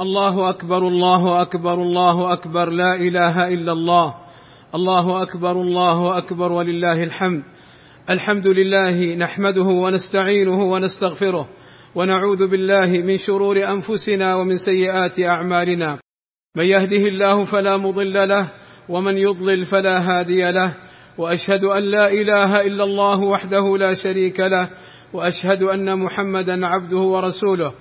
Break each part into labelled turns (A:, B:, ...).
A: الله أكبر الله أكبر الله أكبر لا إله إلا الله. الله أكبر الله أكبر ولله الحمد. الحمد لله نحمده ونستعينه ونستغفره ونعوذ بالله من شرور أنفسنا ومن سيئات أعمالنا. من يهده الله فلا مضل له ومن يضلل فلا هادي له. وأشهد أن لا إله إلا الله وحده لا شريك له وأشهد أن محمدا عبده ورسوله.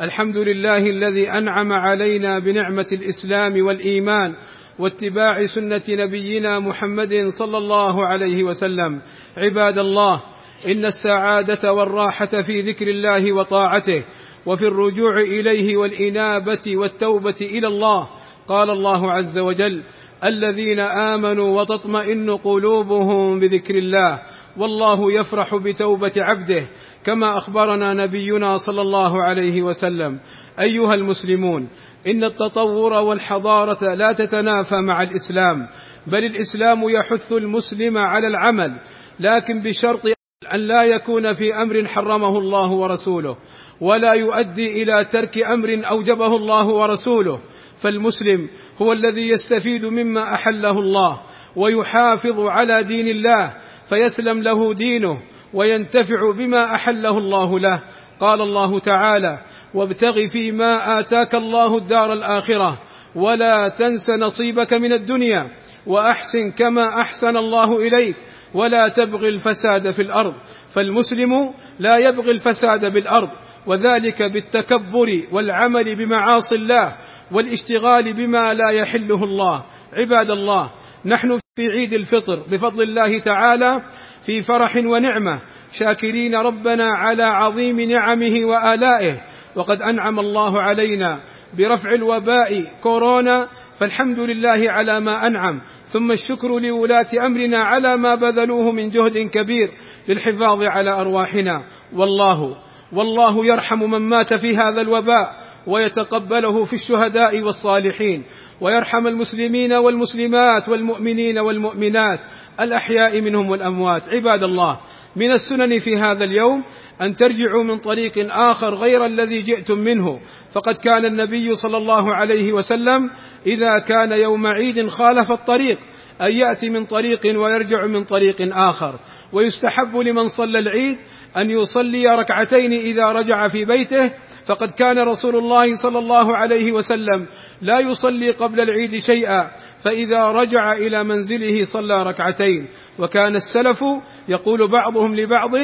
A: الحمد لله الذي أنعم علينا بنعمة الإسلام والإيمان واتباع سنة نبينا محمد صلى الله عليه وسلم. عباد الله إن السعادة والراحة في ذكر الله وطاعته وفي الرجوع إليه والإنابة والتوبة إلى الله. قال الله عز وجل الذين آمنوا وتطمئن قلوبهم بذكر الله. والله يفرح بتوبة عبده كما أخبرنا نبينا صلى الله عليه وسلم. أيها المسلمون إن التطور والحضارة لا تتنافى مع الإسلام بل الإسلام يحث المسلم على العمل لكن بشرط أن لا يكون في أمر حرمه الله ورسوله ولا يؤدي إلى ترك أمر أوجبه الله ورسوله. فالمسلم هو الذي يستفيد مما أحله الله ويحافظ على دين الله فيسلم له دينه وينتفع بما أحله الله له. قال الله تعالى وابتغ فيما آتاك الله الدار الآخرة ولا تنس نصيبك من الدنيا وأحسن كما أحسن الله إليك ولا تبغ الفساد في الأرض فالمسلم لا يبغي الفساد بالأرض وذلك بالتكبر والعمل بمعاصي الله والاشتغال بما لا يحله الله. عباد الله نحن في عيد الفطر بفضل الله تعالى في فرح ونعمة. شاكرين ربنا على عظيم نعمه وآلائه. وقد أنعم الله علينا برفع الوباء كورونا فالحمد لله على ما أنعم. ثم الشكر لولاة أمرنا على ما بذلوه من جهد كبير للحفاظ على أرواحنا. والله والله يرحم من مات في هذا الوباء. ويتقبله في الشهداء والصالحين ويرحم المسلمين والمسلمات والمؤمنين والمؤمنات الأحياء منهم والأموات. عباد الله من السنن في هذا اليوم أن ترجعوا من طريق آخر غير الذي جئتم منه. فقد كان النبي صلى الله عليه وسلم إذا كان يوم عيد خالف الطريق أن يأتي من طريق ويرجع من طريق آخر. ويستحب لمن صلى العيد أن يصلي ركعتين إذا رجع في بيته. فقد كان رسول الله صلى الله عليه وسلم لا يصلي قبل العيد شيئا فإذا رجع إلى منزله صلى ركعتين. وكان السلف يقول بعضهم لبعض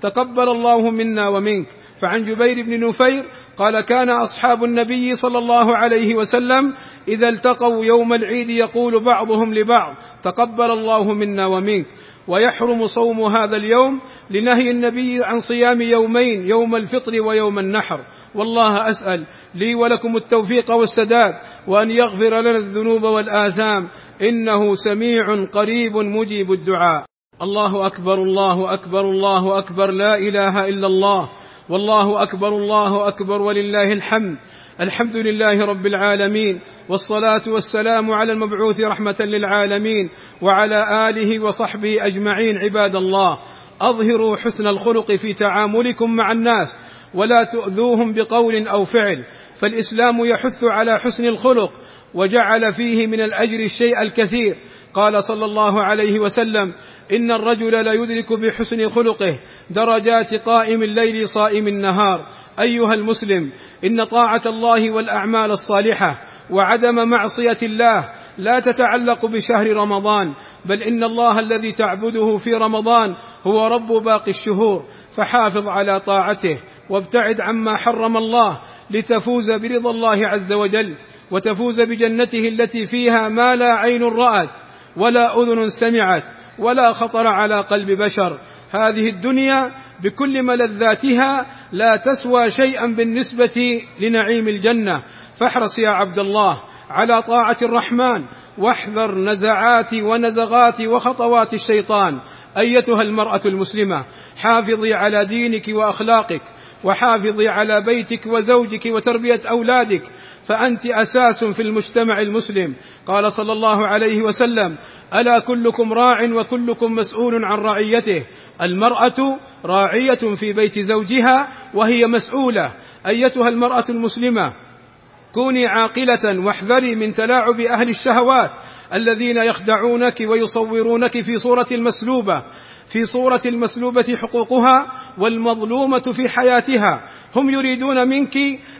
A: تقبل الله منا ومنك. فعن جبير بن نفير قال كان أصحاب النبي صلى الله عليه وسلم إذا التقوا يوم العيد يقول بعضهم لبعض تقبل الله منا ومنك ويحرم صوم هذا اليوم لنهي النبي عن صيام يومين يوم الفطر ويوم النحر والله أسأل لي ولكم التوفيق والسداد وأن يغفر لنا الذنوب والآثام إنه سميع قريب مجيب الدعاء الله أكبر الله أكبر الله أكبر لا إله إلا الله والله أكبر الله أكبر ولله الحمد. الحمد لله رب العالمين والصلاة والسلام على المبعوث رحمة للعالمين وعلى آله وصحبه أجمعين عباد الله. أظهروا حسن الخلق في تعاملكم مع الناس ولا تؤذوهم بقول أو فعل. فالإسلام يحث على حسن الخلق. وجعل فيه من الأجر الشيء الكثير. قال صلى الله عليه وسلم إن الرجل ليدرك بحسن خلقه درجات قائم الليل صائم النهار. أيها المسلم إن طاعة الله والأعمال الصالحة وعدم معصية الله لا تتعلق بشهر رمضان بل إن الله الذي تعبده في رمضان هو رب باقي الشهور. فحافظ على طاعته وابتعد عما حرم الله لتفوز برضا الله عز وجل وتفوز بجنته التي فيها ما لا عين رأت ولا أذن سمعت ولا خطر على قلب بشر. هذه الدنيا بكل ملذاتها لا تسوى شيئا بالنسبة لنعيم الجنة. فاحرص يا عبد الله على طاعة الرحمن واحذر نزعات ونزغات وخطوات الشيطان. أيتها المرأة المسلمة حافظي على دينك وأخلاقك وحافظي على بيتك وزوجك وتربية أولادك فأنت أساس في المجتمع المسلم. قال صلى الله عليه وسلم ألا كلكم راع وكلكم مسؤول عن رعيته. المرأة راعية في بيت زوجها وهي مسؤولة. أيتها المرأة المسلمة كوني عاقلة واحذري من تلاعب أهل الشهوات الذين يخدعونك ويصورونك في صورة المسلوبة في صورة المسلوبة حقوقها والمظلومة في حياتها. هم يريدون منك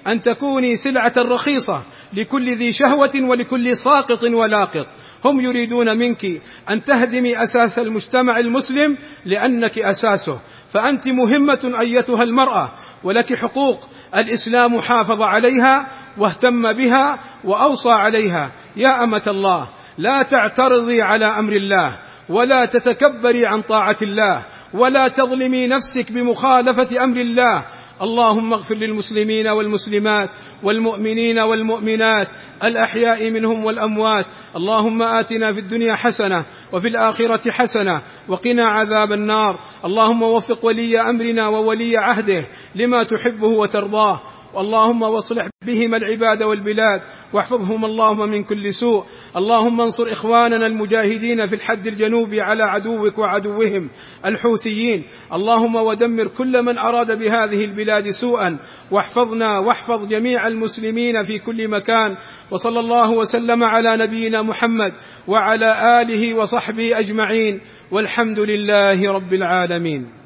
A: أن تكوني سلعة رخيصة لكل ذي شهوة ولكل ساقط ولاقط. هم يريدون منك أن تهدمي أساس المجتمع المسلم لأنك أساسه. فأنت مهمة أيتها المرأة ولك حقوق الإسلام حافظ عليها واهتم بها وأوصى عليها. يا أمة الله لا تعترضي على أمر الله ولا تتكبري عن طاعة الله ولا تظلمي نفسك بمخالفة أمر الله. اللهم اغفر للمسلمين والمسلمات والمؤمنين والمؤمنات الأحياء منهم والأموات. اللهم آتنا في الدنيا حسنة وفي الآخرة حسنة وقنا عذاب النار. اللهم وفق ولي أمرنا وولي عهده لما تحبه وترضاه. اللهم واصلح بهما العباد والبلاد. واحفظهم اللهم من كل سوء. اللهم انصر إخواننا المجاهدين في الحد الجنوبي على عدوك وعدوهم الحوثيين. اللهم ودمر كل من أراد بهذه البلاد سوءا. واحفظنا واحفظ جميع المسلمين في كل مكان. وصلى الله وسلم على نبينا محمد وعلى آله وصحبه أجمعين. والحمد لله رب العالمين.